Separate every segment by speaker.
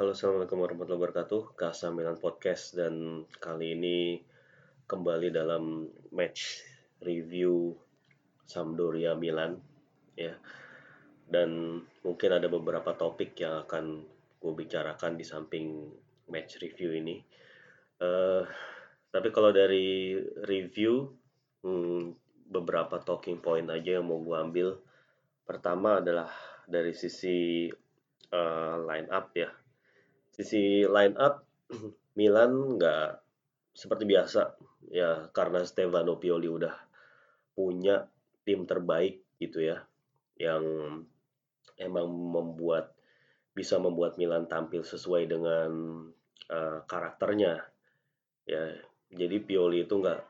Speaker 1: halo assalamualaikum warahmatullahi wabarakatuh. Kasa Milan Podcast dan kali ini kembali dalam match review Sampdoria Milan ya. Dan mungkin ada beberapa topik yang akan gue bicarakan di samping match review ini. Uh, tapi kalau dari review hmm, beberapa talking point aja yang mau gue ambil. Pertama adalah dari sisi uh, line up ya. Sisi line up Milan nggak seperti biasa. Ya karena Stefano Pioli udah punya tim terbaik gitu ya yang emang membuat bisa membuat Milan tampil sesuai dengan uh, karakternya. Ya jadi Pioli itu nggak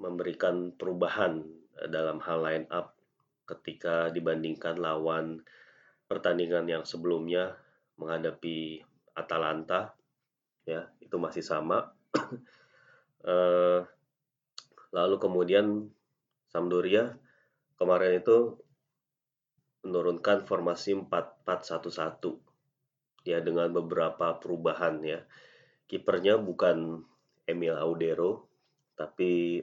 Speaker 1: memberikan perubahan dalam hal line up ketika dibandingkan lawan pertandingan yang sebelumnya menghadapi Atalanta ya itu masih sama. Uh, lalu kemudian Sampdoria kemarin itu menurunkan formasi 4-4-1-1 ya dengan beberapa perubahan ya. Kipernya bukan Emil Audero tapi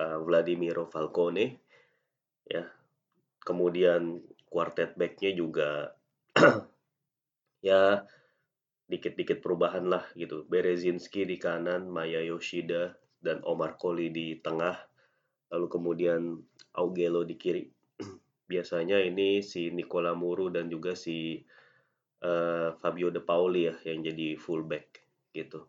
Speaker 1: uh, Vladimiro Falcone ya. Kemudian quartet backnya juga ya dikit-dikit perubahan lah gitu. Berezinski di kanan, Maya Yoshida dan Omar Koli di tengah, lalu kemudian Augelo di kiri. Biasanya ini si Nicola Muru dan juga si uh, Fabio De Pauli ya yang jadi fullback gitu.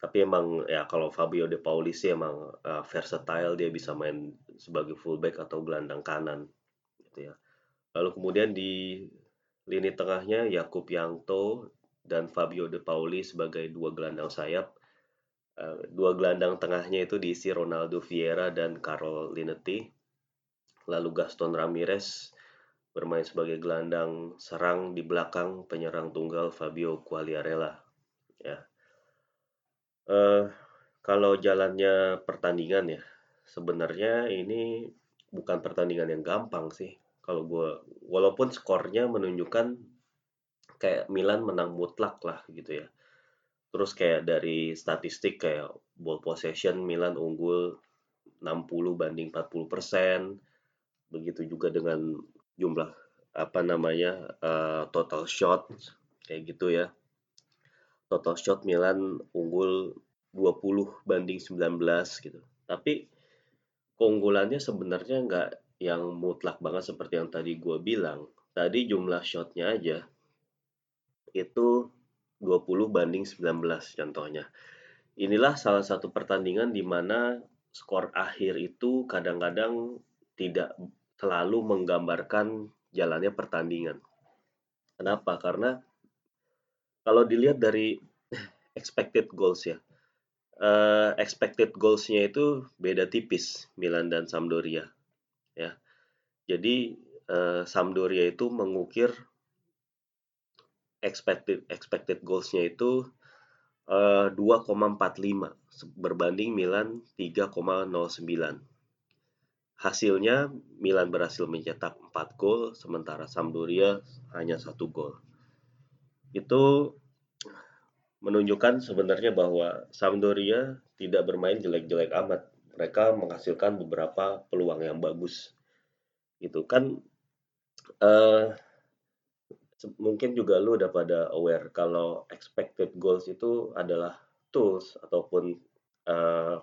Speaker 1: Tapi emang ya kalau Fabio De Pauli sih emang uh, versatile dia bisa main sebagai fullback atau gelandang kanan gitu ya. Lalu kemudian di lini tengahnya Yakub Yangto dan Fabio De Pauli sebagai dua gelandang sayap. Uh, dua gelandang tengahnya itu diisi Ronaldo Vieira dan Carlo Linetti. Lalu Gaston Ramirez bermain sebagai gelandang serang di belakang penyerang tunggal Fabio Quagliarella. Ya. Uh, kalau jalannya pertandingan ya, sebenarnya ini bukan pertandingan yang gampang sih kalau gue walaupun skornya menunjukkan kayak Milan menang mutlak lah gitu ya. Terus kayak dari statistik kayak ball possession Milan unggul 60 banding 40 persen. Begitu juga dengan jumlah apa namanya uh, total shot kayak gitu ya. Total shot Milan unggul 20 banding 19 gitu. Tapi keunggulannya sebenarnya nggak yang mutlak banget seperti yang tadi gue bilang. Tadi jumlah shotnya aja itu 20 banding 19 contohnya. Inilah salah satu pertandingan di mana skor akhir itu kadang-kadang tidak selalu menggambarkan jalannya pertandingan. Kenapa? Karena kalau dilihat dari expected goals ya, uh, expected goals-nya itu beda tipis Milan dan Sampdoria ya. Jadi uh, Sampdoria itu mengukir expected expected goals-nya itu uh, 2,45 berbanding Milan 3,09. Hasilnya Milan berhasil mencetak 4 gol sementara Sampdoria hanya satu gol. Itu menunjukkan sebenarnya bahwa Sampdoria tidak bermain jelek-jelek amat mereka menghasilkan beberapa peluang yang bagus. Gitu. Kan uh, mungkin juga lu udah pada aware kalau expected goals itu adalah tools ataupun uh,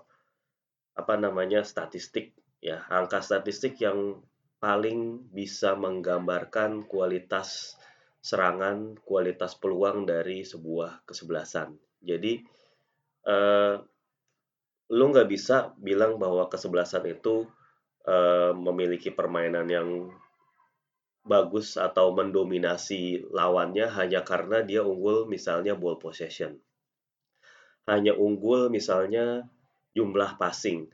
Speaker 1: apa namanya statistik ya. Angka statistik yang paling bisa menggambarkan kualitas serangan kualitas peluang dari sebuah kesebelasan. Jadi uh, lu nggak bisa bilang bahwa kesebelasan itu uh, memiliki permainan yang bagus atau mendominasi lawannya hanya karena dia unggul misalnya ball possession. Hanya unggul misalnya jumlah passing,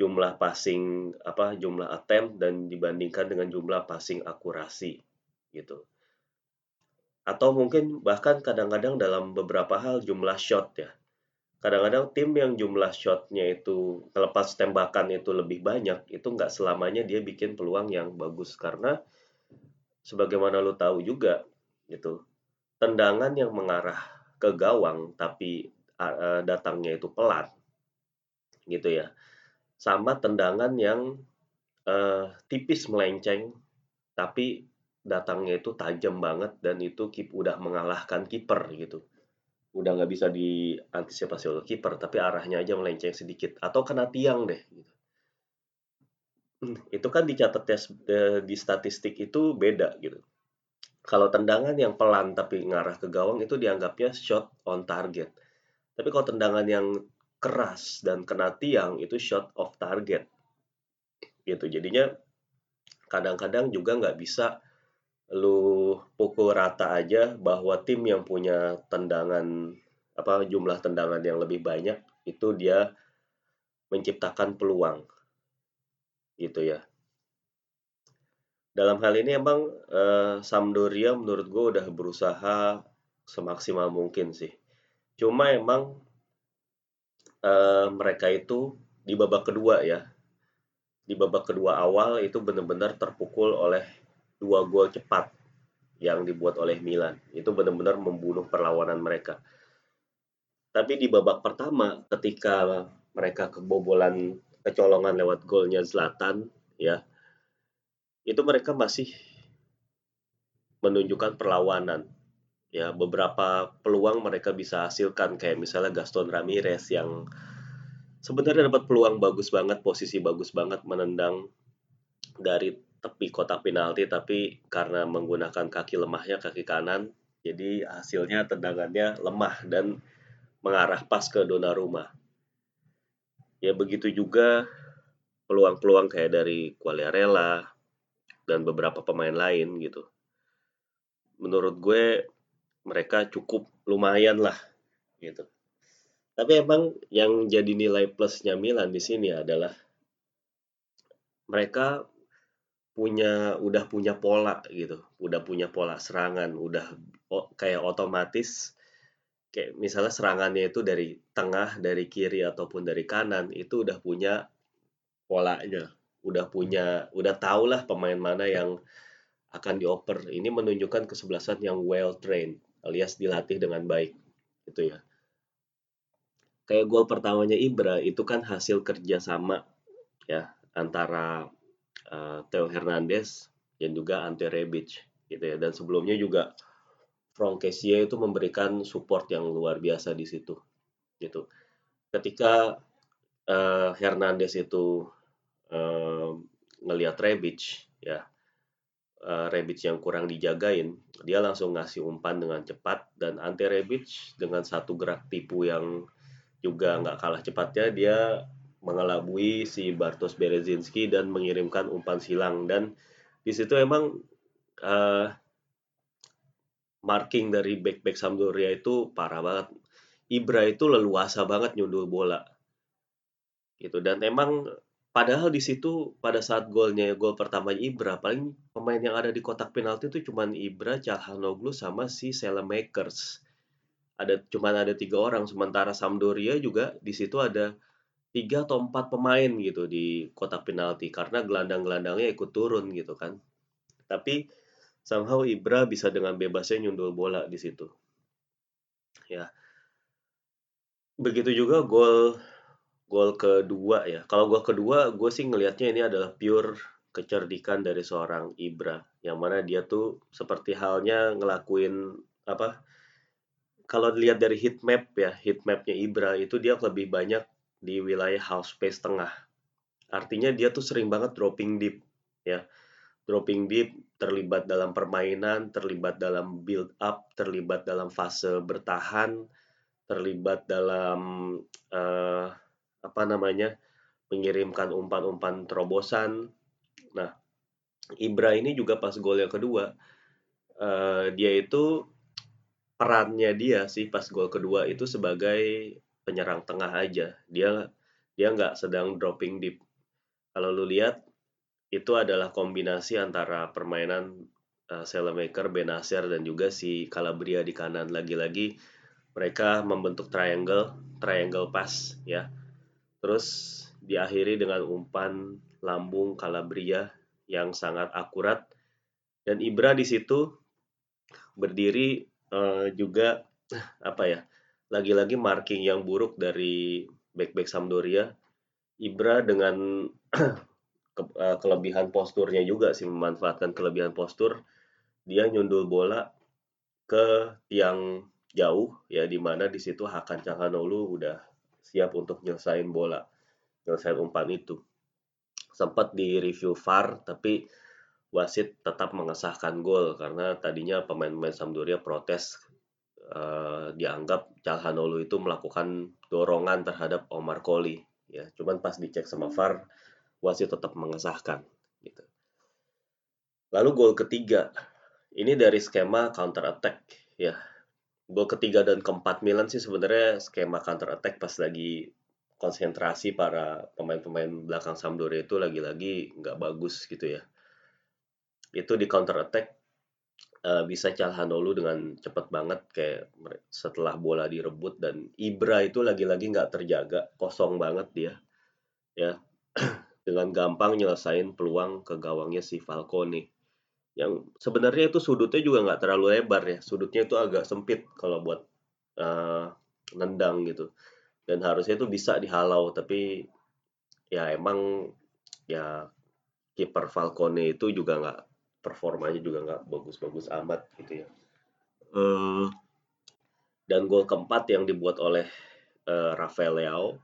Speaker 1: jumlah passing apa jumlah attempt dan dibandingkan dengan jumlah passing akurasi gitu. Atau mungkin bahkan kadang-kadang dalam beberapa hal jumlah shot ya kadang-kadang tim yang jumlah shotnya itu terlepas tembakan itu lebih banyak itu nggak selamanya dia bikin peluang yang bagus. Karena sebagaimana lo tahu juga gitu tendangan yang mengarah ke gawang tapi uh, datangnya itu pelan gitu ya. Sama tendangan yang uh, tipis melenceng tapi datangnya itu tajam banget dan itu keep udah mengalahkan kiper gitu udah nggak bisa diantisipasi oleh kiper tapi arahnya aja melenceng sedikit. Atau kena tiang deh gitu. Hmm, itu kan dicatat tes di statistik itu beda gitu. Kalau tendangan yang pelan tapi ngarah ke gawang itu dianggapnya shot on target. Tapi kalau tendangan yang keras dan kena tiang itu shot off target. Gitu jadinya kadang-kadang juga nggak bisa lu pukul rata aja bahwa tim yang punya tendangan apa jumlah tendangan yang lebih banyak itu dia menciptakan peluang. Gitu ya. Dalam hal ini emang eh, Sampdoria menurut gue udah berusaha semaksimal mungkin sih. Cuma emang eh, mereka itu di babak kedua ya. Di babak kedua awal itu benar-benar terpukul oleh dua gol cepat yang dibuat oleh Milan. Itu benar-benar membunuh perlawanan mereka. Tapi di babak pertama ketika mereka kebobolan kecolongan lewat golnya Zlatan ya. Itu mereka masih menunjukkan perlawanan. Ya, beberapa peluang mereka bisa hasilkan kayak misalnya Gaston Ramirez yang sebenarnya dapat peluang bagus banget, posisi bagus banget menendang dari tepi kotak penalti tapi karena menggunakan kaki lemahnya kaki kanan jadi hasilnya tendangannya lemah dan mengarah pas ke Donnarumma. Ya begitu juga peluang-peluang kayak dari Quagliarella dan beberapa pemain lain gitu. Menurut gue mereka cukup lumayan lah gitu. Tapi emang yang jadi nilai plusnya Milan di sini adalah mereka punya udah punya pola gitu, udah punya pola serangan, udah kayak otomatis kayak misalnya serangannya itu dari tengah, dari kiri ataupun dari kanan itu udah punya polanya, udah punya udah tau lah pemain mana yang akan dioper. Ini menunjukkan kesebelasan yang well trained alias dilatih dengan baik gitu ya. Kayak gol pertamanya Ibra itu kan hasil kerjasama ya antara uh, Theo Hernandez dan juga Ante Rebic gitu ya. Dan sebelumnya juga Frank Kessie itu memberikan support yang luar biasa di situ gitu. Ketika uh, Hernandez itu uh, ngelihat Rebic ya uh, Rebic yang kurang dijagain dia langsung ngasih umpan dengan cepat dan Ante Rebic dengan satu gerak tipu yang juga nggak kalah cepatnya dia mengelabui si Bartosz Berezinski dan mengirimkan umpan silang. Dan di situ emang uh, marking dari back back Sampdoria itu parah banget. Ibra itu leluasa banget nyundul bola. Gitu. Dan emang padahal di situ pada saat golnya gol pertama Ibra paling pemain yang ada di kotak penalti itu cuman Ibra, Calhanoglu sama si Selemakers. Ada cuman ada tiga orang sementara Sampdoria juga di situ ada tiga atau empat pemain gitu di kotak penalti karena gelandang-gelandangnya ikut turun gitu kan. Tapi somehow Ibra bisa dengan bebasnya nyundul bola di situ. Ya. Begitu juga gol gol kedua ya. Kalau gol kedua gue sih ngelihatnya ini adalah pure kecerdikan dari seorang Ibra yang mana dia tuh seperti halnya ngelakuin apa kalau dilihat dari heat map ya heat mapnya Ibra itu dia lebih banyak di wilayah half space tengah. Artinya dia tuh sering banget dropping deep ya. Dropping deep terlibat dalam permainan, terlibat dalam build up, terlibat dalam fase bertahan, terlibat dalam uh, apa namanya? mengirimkan umpan-umpan terobosan. Nah, Ibra ini juga pas gol yang kedua uh, dia itu perannya dia sih pas gol kedua itu sebagai penyerang tengah aja. Dia dia nggak sedang dropping deep. Kalau lu lihat itu adalah kombinasi antara permainan uh, Selemaker, Benacer dan juga si Calabria di kanan. Lagi-lagi mereka membentuk triangle, triangle pass ya. Terus diakhiri dengan umpan lambung Calabria yang sangat akurat dan Ibra di situ berdiri uh, juga apa ya, lagi-lagi marking yang buruk dari back-back Sampdoria. Ibra dengan ke, uh, kelebihan posturnya juga sih memanfaatkan kelebihan postur, dia nyundul bola ke tiang jauh ya di mana di situ Hakan Calhanoglu udah siap untuk nyelesain bola, nyelesain umpan itu. Sempat di review VAR tapi wasit tetap mengesahkan gol karena tadinya pemain-pemain Sampdoria protes uh, dianggap Calhanoglu itu melakukan dorongan terhadap Omar Koli ya. Cuman pas dicek sama VAR wasit tetap mengesahkan gitu. Lalu gol ketiga. Ini dari skema counter attack ya. Gol ketiga dan keempat Milan sih sebenarnya skema counter attack pas lagi konsentrasi para pemain-pemain belakang Sampdoria itu lagi-lagi nggak bagus gitu ya. Itu di counter attack uh, bisa Calhanoglu dengan cepat banget kayak setelah bola direbut dan Ibra itu lagi-lagi nggak terjaga kosong banget dia ya. Dengan gampang nyelesain peluang ke gawangnya si Falcone. Yang sebenarnya itu sudutnya juga nggak terlalu lebar ya sudutnya itu agak sempit kalau buat uh, nendang gitu. Dan harusnya itu bisa dihalau tapi ya emang ya kiper Falcone itu juga nggak performanya juga nggak bagus-bagus amat gitu ya. Uh, dan gol keempat yang dibuat oleh uh, Rafael Leao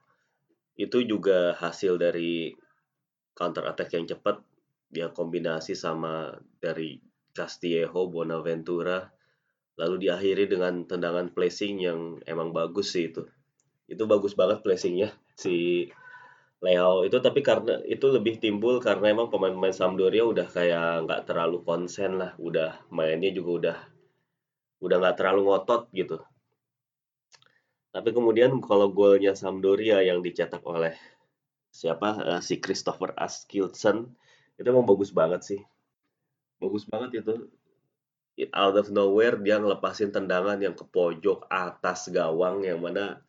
Speaker 1: itu juga hasil dari counter attack yang cepat dia kombinasi sama dari Castillejo Bonaventura lalu diakhiri dengan tendangan placing yang emang bagus sih itu itu bagus banget placingnya si Leo itu tapi karena itu lebih timbul karena emang pemain-pemain Sampdoria udah kayak nggak terlalu konsen lah, udah mainnya juga udah udah nggak terlalu ngotot gitu. Tapi kemudian kalau golnya Sampdoria yang dicetak oleh siapa uh, si Christopher Askildsen itu emang bagus banget sih. Bagus banget itu. Out of nowhere dia ngelepasin tendangan yang ke pojok atas gawang yang mana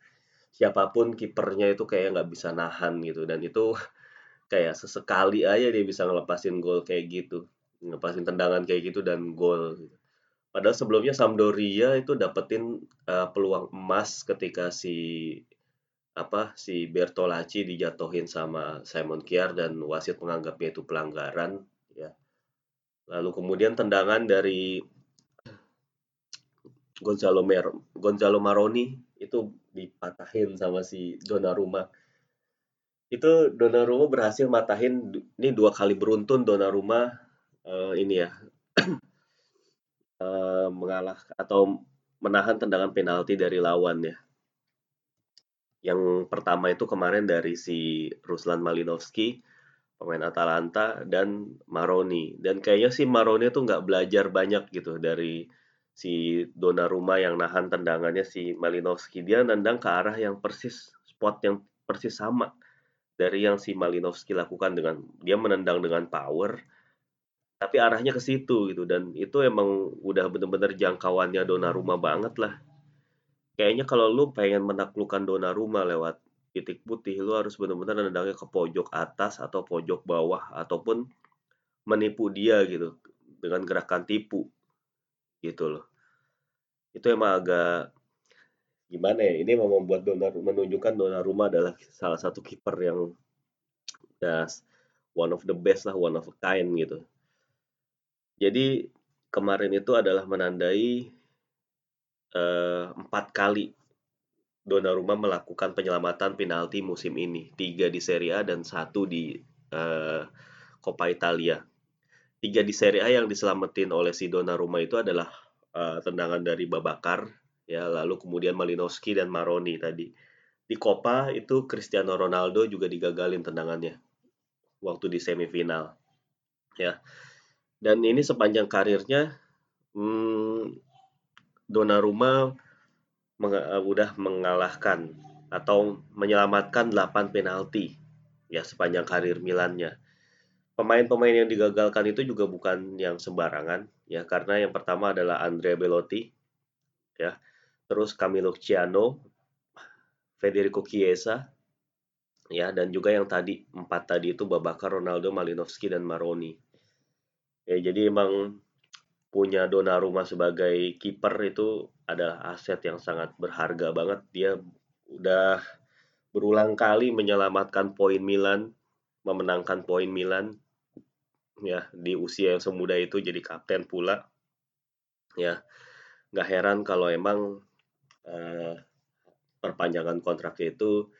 Speaker 1: siapa pun kipernya itu kayak nggak bisa nahan gitu dan itu kayak sesekali aja dia bisa ngelepasin gol kayak gitu ngelepasin tendangan kayak gitu dan gol gitu. Padahal sebelumnya Sampdoria itu dapetin uh, peluang emas ketika si apa si Bertolacci dijatuhin sama Simon Kier dan wasit menganggapnya itu pelanggaran ya. Lalu kemudian tendangan dari Gonzalo Mer Gonzalo Maroni itu dipatahin sama si Donnarumma. Itu Donnarumma berhasil matahin ini dua kali beruntun Donnarumma uh, ini ya uh, mengalah atau menahan tendangan penalti dari lawan ya. Yang pertama itu kemarin dari si Ruslan Malinowski, pemain Atalanta dan Maroni. Dan kayaknya si Maroni tuh nggak belajar banyak gitu dari si Donnarumma yang nahan tendangannya si Malinowski. Dia nendang ke arah yang persis spot yang persis sama dari yang si Malinowski lakukan dengan dia menendang dengan power tapi arahnya ke situ gitu. Dan itu emang udah bener-bener jangkauannya Donnarumma banget lah. Kayaknya kalau lu pengen menaklukkan Donnarumma lewat titik putih lu harus bener-bener nendangnya ke pojok atas atau pojok bawah ataupun menipu dia gitu dengan gerakan tipu gitu loh. Itu emang agak gimana ya, ini mau membuat Donar menunjukkan Donnarumma adalah salah satu kiper yang ya one of the best lah, one of a kind gitu. Jadi kemarin itu adalah menandai uh, empat kali Donnarumma melakukan penyelamatan penalti musim ini, tiga di Serie A dan satu di uh, Coppa Italia tiga di Serie A yang diselamatin oleh si Donnarumma itu adalah uh, tendangan dari Babakar ya lalu kemudian Malinowski dan Maroni tadi. Di Copa itu Cristiano Ronaldo juga digagalin tendangannya waktu di semifinal ya. Dan ini sepanjang karirnya hmm, Donnarumma meng uh, udah mengalahkan atau menyelamatkan 8 penalti ya sepanjang karir Milannya pemain-pemain yang digagalkan itu juga bukan yang sembarangan ya. Karena yang pertama adalah Andrea Belotti ya. Terus Camilo Ciano Federico Chiesa ya. Dan juga yang tadi empat tadi itu Babakar Ronaldo Malinowski dan Maroni. Ya jadi emang punya Donnarumma sebagai kiper itu adalah aset yang sangat berharga banget. Dia udah berulang kali menyelamatkan poin Milan, memenangkan poin Milan ya di usia yang semuda itu jadi kapten pula. Ya, nggak heran kalau emang uh, perpanjangan kontraknya itu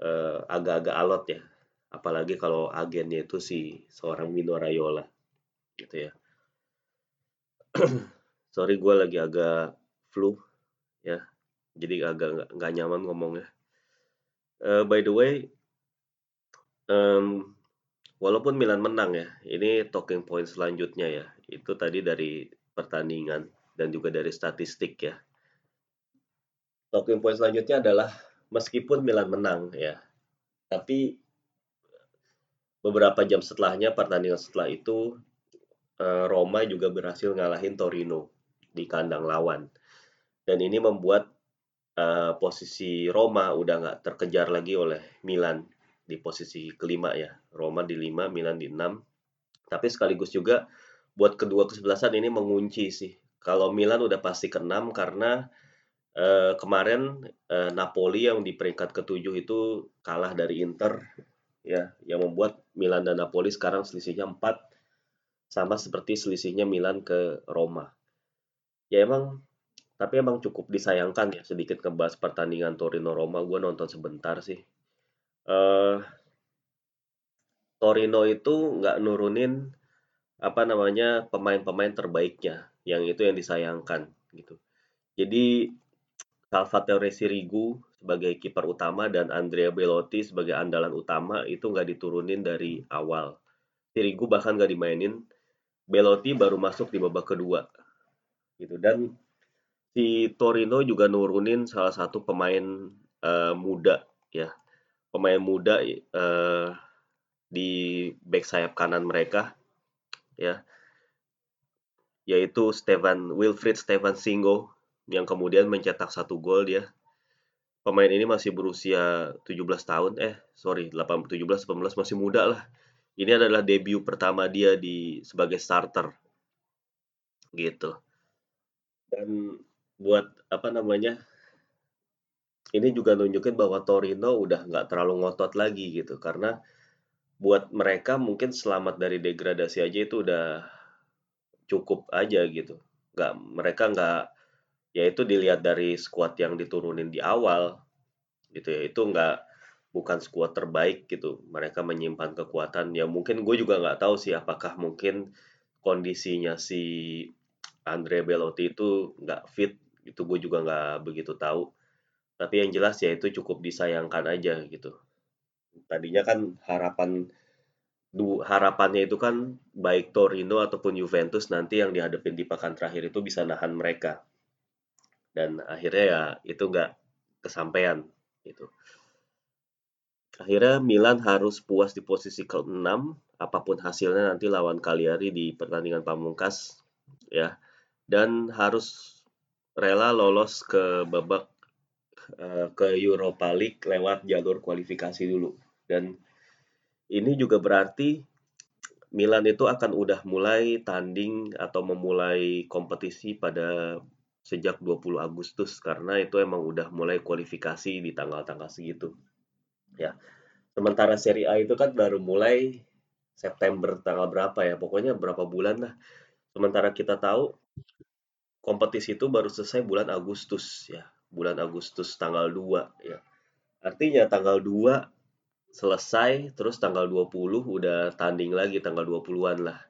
Speaker 1: uh, agak-agak alot ya. Apalagi kalau agennya itu si seorang Mino Raiola gitu ya. Sorry gue lagi agak flu ya, jadi agak nggak nyaman ngomongnya. Uh, by the way, um, walaupun Milan menang ya, ini talking point selanjutnya ya, itu tadi dari pertandingan dan juga dari statistik ya. Talking point selanjutnya adalah meskipun Milan menang ya, tapi beberapa jam setelahnya pertandingan setelah itu Eh, Roma juga berhasil ngalahin Torino di kandang lawan. Dan ini membuat uh, posisi Roma udah nggak terkejar lagi oleh Milan di posisi kelima ya. Roma di lima, Milan di enam. Tapi sekaligus juga buat kedua kesebelasan ini mengunci sih. Kalau Milan udah pasti ke enam karena uh, kemarin uh, Napoli yang di peringkat ketujuh itu kalah dari Inter ya, yang membuat Milan dan Napoli sekarang selisihnya 4 sama seperti selisihnya Milan ke Roma. Ya emang, tapi emang cukup disayangkan ya sedikit ngebahas pertandingan Torino Roma. Gue nonton sebentar sih. Uh, Torino itu nggak nurunin apa namanya pemain-pemain terbaiknya, yang itu yang disayangkan gitu. Jadi Salvatore Sirigu sebagai kiper utama dan Andrea Belotti sebagai andalan utama itu nggak diturunin dari awal. Sirigu bahkan nggak dimainin Belotti baru masuk di babak kedua gitu dan si Torino juga nurunin salah satu pemain uh, muda ya pemain muda uh, di back sayap kanan mereka ya. Yaitu Stefan Wilfried Stefan Singo yang kemudian mencetak satu gol dia pemain ini masih berusia 17 tahun eh sorry 18 17 18 masih muda lah. Ini adalah debut pertama dia di sebagai starter gitu. Dan buat apa namanya ini juga nunjukin bahwa Torino udah nggak terlalu ngotot lagi gitu karena buat mereka mungkin selamat dari degradasi aja itu udah cukup aja gitu nggak mereka nggak ya itu dilihat dari squad yang diturunin di awal gitu ya itu nggak bukan skuad terbaik gitu. Mereka menyimpan kekuatan. Ya mungkin gue juga nggak tahu sih apakah mungkin kondisinya si Andre Belotti itu nggak fit. Itu gue juga nggak begitu tahu. Tapi yang jelas ya itu cukup disayangkan aja gitu. Tadinya kan harapan du, harapannya itu kan baik Torino ataupun Juventus nanti yang dihadapin di pekan terakhir itu bisa nahan mereka. Dan akhirnya ya itu nggak kesampaian gitu. Akhirnya Milan harus puas di posisi ke-6 apa pun hasilnya nanti lawan Cagliari di pertandingan pamungkas ya dan harus rela lolos ke babak uh, ke Europa League lewat jalur kualifikasi dulu. Dan ini juga berarti Milan itu akan udah mulai tanding atau memulai kompetisi pada sejak 20 Agustus karena itu emang udah mulai kualifikasi di tanggal-tanggal segitu. Ya sementara seri A itu kan baru mulai September tanggal berapa ya? Pokoknya berapa bulan lah. Sementara kita tahu kompetisi itu baru selesai bulan Agustus ya bulan Agustus tanggal 2 ya artinya tanggal 2 selesai terus tanggal 20 udah tanding lagi tanggal 20-an lah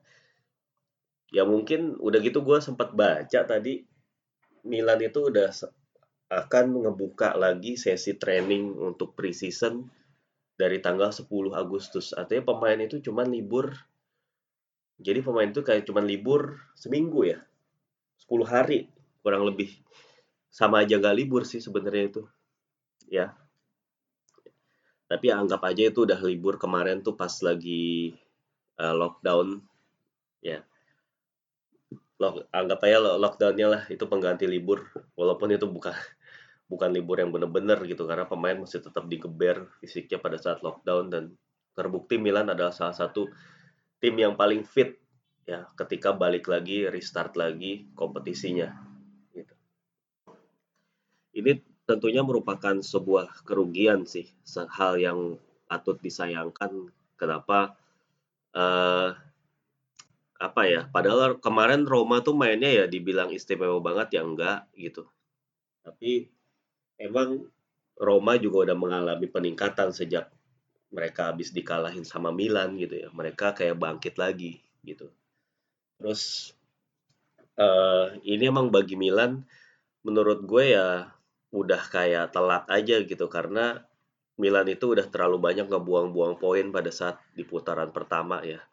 Speaker 1: ya mungkin udah gitu gue sempat baca tadi Milan itu udah akan ngebuka lagi sesi training untuk preseason dari tanggal 10 Agustus. Artinya pemain itu cuma libur. Jadi pemain itu kayak cuma libur seminggu ya. 10 hari kurang lebih. Sama aja gak libur sih sebenarnya itu. Ya. Tapi anggap aja itu udah libur kemarin tuh pas lagi uh, lockdown. Ya. Lock, anggap aja lockdownnya lah itu pengganti libur. Walaupun itu bukan bukan libur yang benar-benar gitu karena pemain masih tetap digeber fisiknya pada saat lockdown dan terbukti Milan adalah salah satu tim yang paling fit ya ketika balik lagi restart lagi kompetisinya. Ini tentunya merupakan sebuah kerugian sih, hal yang patut disayangkan. Kenapa uh, apa ya? Padahal kemarin Roma tuh mainnya ya dibilang istimewa banget ya enggak gitu. Tapi emang Roma juga udah mengalami peningkatan sejak mereka habis dikalahin sama Milan gitu ya. Mereka kayak bangkit lagi gitu. Terus uh, ini emang bagi Milan menurut gue ya udah kayak telat aja gitu karena Milan itu udah terlalu banyak ngebuang-buang poin pada saat di putaran pertama ya.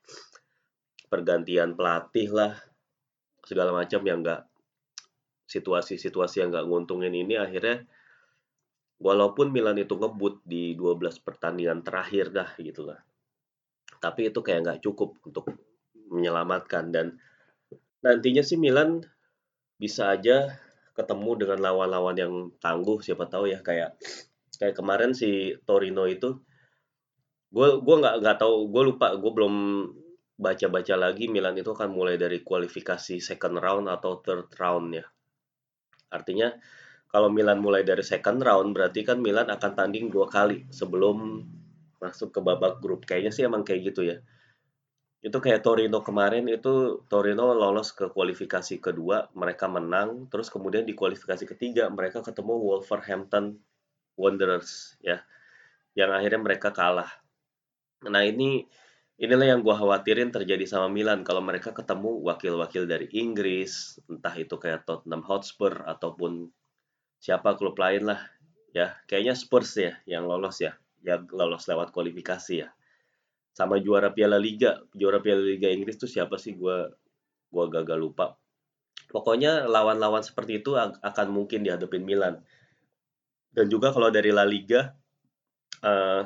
Speaker 1: Pergantian pelatih lah segala macam yang enggak situasi-situasi yang enggak nguntungin ini akhirnya walaupun Milan itu ngebut di 12 pertandingan terakhir dah gitu lah. Tapi itu kayak nggak cukup untuk menyelamatkan dan nantinya sih Milan bisa aja ketemu dengan lawan-lawan yang tangguh siapa tahu ya kayak kayak kemarin si Torino itu. Gue gue nggak nggak tahu gue lupa gue belum baca-baca lagi Milan itu akan mulai dari kualifikasi second round atau third round ya. Artinya kalau Milan mulai dari second round berarti kan Milan akan tanding dua kali sebelum masuk ke babak grup. Kayaknya sih emang kayak gitu ya itu kayak Torino kemarin itu Torino lolos ke kualifikasi kedua, mereka menang, terus kemudian di kualifikasi ketiga mereka ketemu Wolverhampton Wanderers ya, yang akhirnya mereka kalah. Nah ini inilah yang gua khawatirin terjadi sama Milan kalau mereka ketemu wakil-wakil dari Inggris, entah itu kayak Tottenham Hotspur ataupun siapa klub lain lah ya, kayaknya Spurs ya yang lolos ya, yang lolos lewat kualifikasi ya sama juara Piala Liga. Juara Piala Liga Inggris tuh siapa sih? Gue gue gagal lupa. Pokoknya lawan-lawan seperti itu akan mungkin dihadapin Milan. Dan juga kalau dari La Liga uh,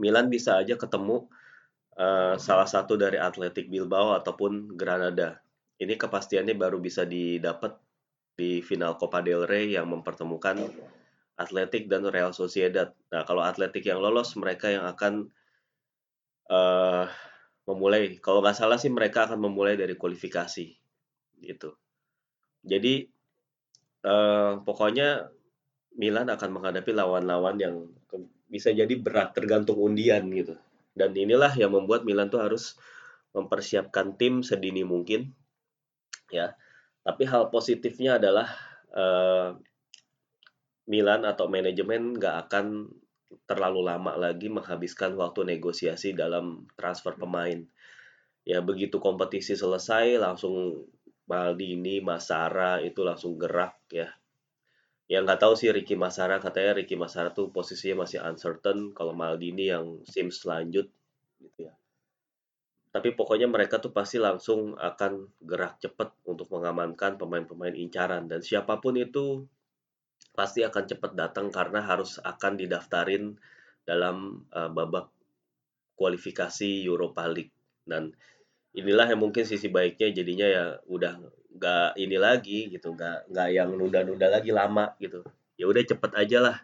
Speaker 1: Milan bisa aja ketemu uh, salah satu dari Athletic Bilbao ataupun Granada. Ini kepastiannya baru bisa didapat di final Copa del Rey yang mempertemukan Atletik dan Real Sociedad. Nah, kalau Atletik yang lolos, mereka yang akan uh, memulai. Kalau nggak salah sih mereka akan memulai dari kualifikasi gitu. Jadi uh, pokoknya Milan akan menghadapi lawan-lawan yang bisa jadi berat tergantung undian gitu. Dan inilah yang membuat Milan tuh harus mempersiapkan tim sedini mungkin ya. Tapi hal positifnya adalah uh, Milan atau manajemen nggak akan terlalu lama lagi menghabiskan waktu negosiasi dalam transfer pemain. Ya begitu kompetisi selesai langsung Maldini, Masara itu langsung gerak ya. Yang nggak tahu sih Ricky Masara katanya Ricky Masara tuh posisinya masih uncertain kalau Maldini yang sim selanjut gitu ya. Tapi pokoknya mereka tuh pasti langsung akan gerak cepat untuk mengamankan pemain-pemain incaran dan siapa pun itu pasti akan cepat datang karena harus akan didaftarin dalam uh, babak kualifikasi Europa League. Dan inilah yang mungkin sisi baiknya jadinya ya udah nggak ini lagi gitu nggak nggak yang nunda-nunda lagi lama gitu. Ya udah cepet aja lah.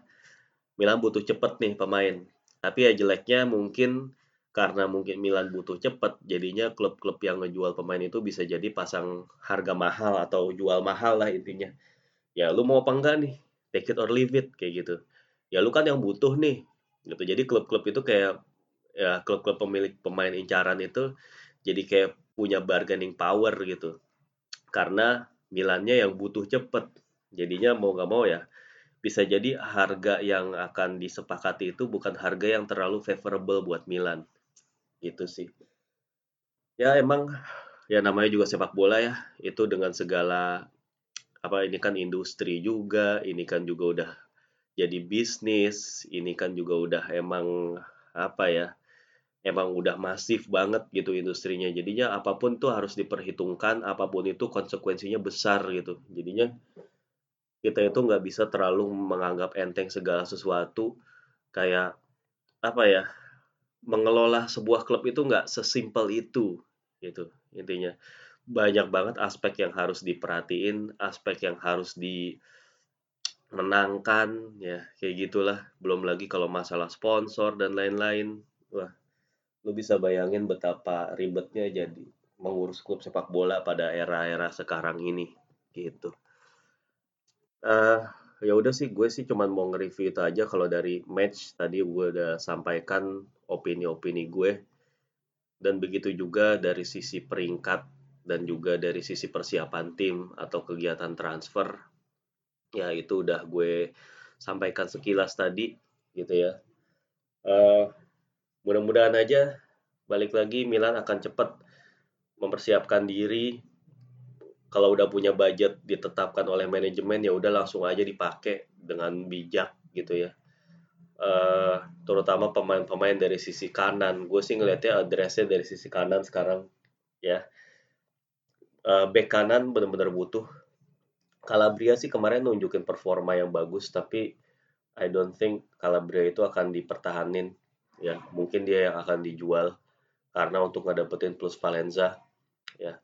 Speaker 1: Milan butuh cepet nih pemain. Tapi ya jeleknya mungkin karena mungkin Milan butuh cepet jadinya klub-klub yang ngejual pemain itu bisa jadi pasang harga mahal atau jual mahal lah intinya. Ya lu mau apa enggak nih take it or leave it kayak gitu. Ya lu kan yang butuh nih gitu. Jadi klub-klub itu kayak ya klub-klub pemilik pemain incaran itu jadi kayak punya bargaining power gitu. Karena Milannya yang butuh cepet. Jadinya mau nggak mau ya bisa jadi harga yang akan disepakati itu bukan harga yang terlalu favorable buat Milan. Gitu sih. Ya emang ya namanya juga sepak bola ya. Itu dengan segala apa ini kan industri juga, ini kan juga udah jadi bisnis, ini kan juga udah emang apa ya, emang udah masif banget gitu industrinya. Jadinya apa pun tuh harus diperhitungkan, apa pun itu konsekuensinya besar gitu. Jadinya kita itu nggak bisa terlalu menganggap enteng segala sesuatu kayak apa ya mengelola sebuah klub itu nggak sesimpel itu gitu intinya banyak banget aspek yang harus diperhatiin, aspek yang harus dimenangkan, ya kayak gitulah. Belum lagi kalau masalah sponsor dan lain-lain. Wah, lu bisa bayangin betapa ribetnya jadi mengurus klub sepak bola pada era-era sekarang ini gitu. Uh, ya udah sih gue sih cuman mau nge-review itu aja kalau dari match tadi gue udah sampaikan opini-opini gue dan begitu juga dari sisi peringkat dan juga dari sisi persiapan tim atau kegiatan transfer ya itu udah gue sampaikan sekilas tadi gitu ya. Uh, mudah-mudahan aja balik lagi Milan akan cepat mempersiapkan diri. Kalau udah punya budget ditetapkan oleh manajemen ya udah langsung aja dipakai dengan bijak gitu ya. Uh, terutama pemain-pemain dari sisi kanan. Gue sih ngelihatnya addressnya dari sisi kanan sekarang ya uh, back kanan benar-benar butuh. Calabria sih kemarin nunjukin performa yang bagus tapi I don't think Calabria itu akan dipertahanin. Ya mungkin dia yang akan dijual karena untuk ngedapetin plus Valenza. Ya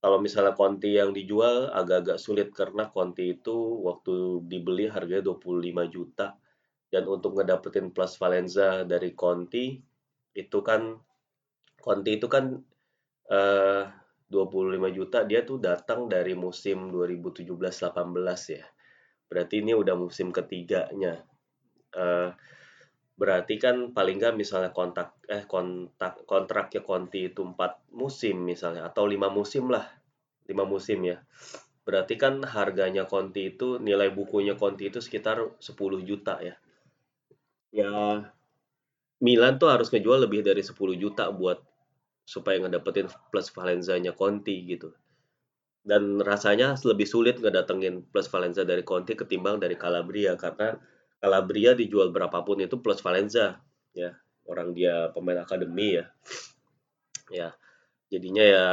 Speaker 1: kalau misalnya Conti yang dijual agak-agak sulit karena Conti itu waktu dibeli harganya 25 juta. Dan untuk ngedapetin plus Valenza dari Conti itu kan Conti itu kan uh, 25 juta dia tuh datang dari musim 2017-18 ya berarti ini udah musim ketiganya uh, berarti kan paling nggak misalnya kontak eh kontak kontraknya Conti itu empat musim misalnya atau lima musim lah lima musim ya. Berarti kan harganya Conti itu nilai bukunya Conti itu sekitar 10 juta ya. Ya Milan tuh harus ngejual lebih dari 10 juta buat supaya ngedapetin plus Valenza-nya Conti gitu. Dan rasanya lebih sulit ngedatengin plus Valenza dari Conti ketimbang dari Calabria karena Calabria dijual berapapun itu plus Valenza ya. Orang dia pemain akademi ya. Ya. Jadinya ya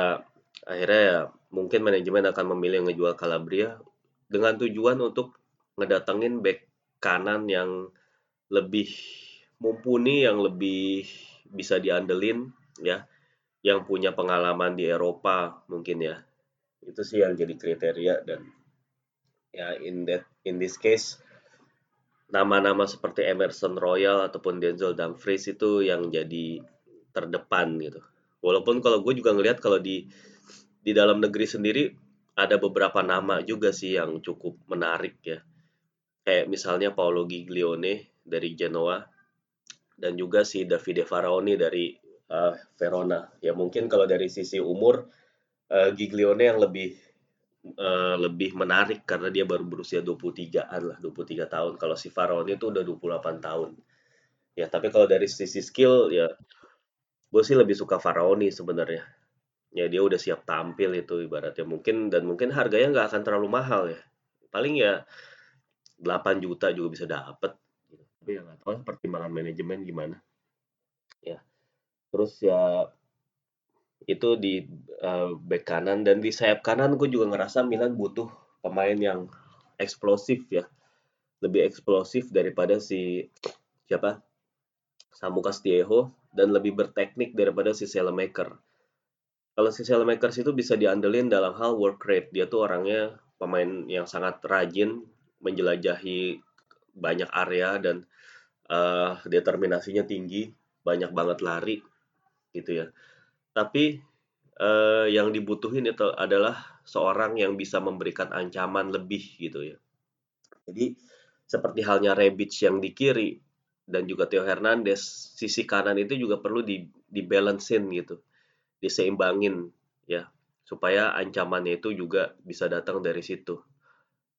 Speaker 1: akhirnya ya mungkin manajemen akan memilih ngejual Calabria dengan tujuan untuk ngedatengin back kanan yang lebih mumpuni, yang lebih bisa diandelin ya, yang punya pengalaman di Eropa mungkin ya. Itu sih yang jadi kriteria dan ya in that in this case nama-nama seperti Emerson Royal ataupun Denzel Dumfries itu yang jadi terdepan gitu. Walaupun kalau gue juga ngelihat kalau di di dalam negeri sendiri ada beberapa nama juga sih yang cukup menarik ya. Kayak misalnya Paolo Giglione dari Genoa dan juga si Davide Faraoni dari uh, Verona. Ya mungkin kalau dari sisi umur uh, Giglione yang lebih uh, lebih menarik karena dia baru berusia 23-an lah, 23 tahun. Kalau si Faraoni itu udah 28 tahun. Ya, tapi kalau dari sisi skill ya gue sih lebih suka Faraoni sebenarnya ya dia udah siap tampil itu ibaratnya mungkin dan mungkin harganya nggak akan terlalu mahal ya paling ya 8 juta juga bisa dapet tapi ya nggak tahu pertimbangan manajemen gimana ya terus ya itu di uh, back kanan. Dan di sayap kanan gue juga ngerasa Milan butuh pemain yang eksplosif ya. Lebih eksplosif daripada si siapa? Samu Castillejo dan lebih berteknik daripada si Selemaker. Kalau si Makers itu bisa diandelin dalam hal work rate. Dia tuh orangnya pemain yang sangat rajin menjelajahi banyak area dan uh, determinasinya tinggi, banyak banget lari gitu ya. Tapi uh, yang dibutuhin itu adalah seorang yang bisa memberikan ancaman lebih gitu ya. Jadi seperti halnya Rebic yang di kiri dan juga Theo Hernandez, sisi kanan itu juga perlu di dibalancein gitu diseimbangin ya supaya ancamannya itu juga bisa datang dari situ.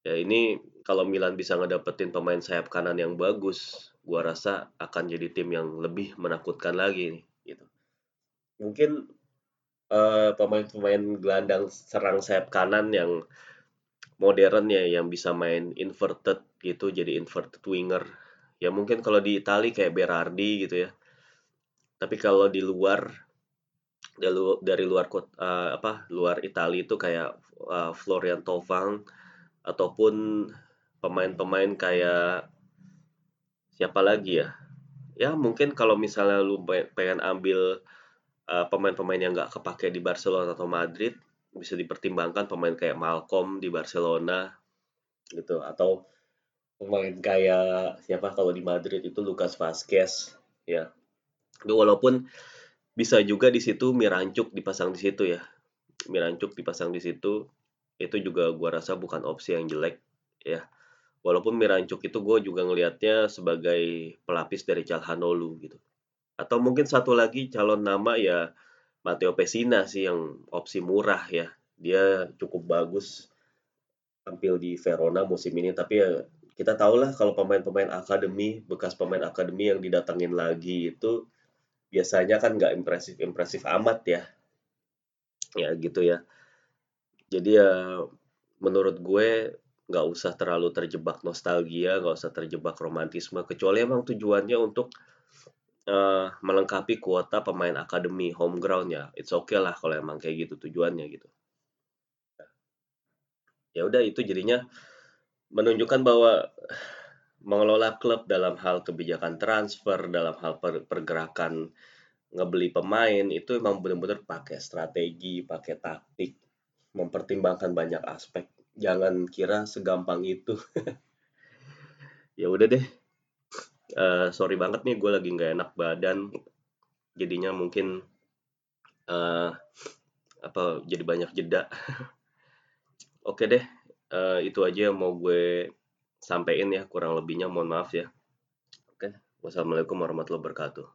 Speaker 1: Ya ini kalau Milan bisa ngedapetin pemain sayap kanan yang bagus, gua rasa akan jadi tim yang lebih menakutkan lagi nih. Mungkin eh, pemain-pemain gelandang serang sayap kanan yang modern ya yang bisa main inverted gitu jadi inverted winger. Ya mungkin kalau di Italia kayak Berardi gitu ya. Tapi kalau di luar dari luar uh, apa luar Italia itu kayak uh, Florian Thauvin ataupun pemain-pemain kayak siapa lagi ya ya mungkin kalau misalnya lu pengen ambil uh, pemain-pemain yang nggak kepake di Barcelona atau Madrid bisa dipertimbangkan pemain kayak Malcolm di Barcelona gitu atau pemain kayak siapa kalau di Madrid itu Lucas Vazquez ya walaupun bisa juga di situ Mirancuk dipasang di situ ya Mirancuk dipasang di situ, itu juga gua rasa bukan opsi yang jelek ya. Walaupun Mirancuk itu gue juga ngelihatnya sebagai pelapis dari Calhanoglu gitu. Atau mungkin satu lagi calon nama ya Matteo Pessina sih yang opsi murah ya. Dia cukup bagus tampil di Verona musim ini tapi ya kita tahu lah kalau pemain-pemain akademi, bekas pemain akademi yang didatangin lagi itu biasanya kan nggak impresif-impresif amat ya. Ya gitu ya. Jadi ya menurut gue nggak usah terlalu terjebak nostalgia, nggak usah terjebak romantisme, kecuali emang tujuannya untuk uh, melengkapi kuota pemain akademi home ground ya. It's okay lah kalau emang kayak gitu tujuannya gitu. Ya udah itu jadinya menunjukkan bahwa mengelola klub dalam hal kebijakan transfer, dalam hal per pergerakan ngebeli pemain itu emang benar-benar pakai strategi, pakai taktik, mempertimbangkan banyak aspek jangan kira segampang itu ya udah deh uh, sorry banget nih gue lagi nggak enak badan. Jadinya mungkin uh, apa jadi banyak jeda. Oke deh uh, itu aja yang mau gue sampein ya kurang lebihnya. Mohon maaf ya. Oke wassalamualaikum warahmatullahi wabarakatuh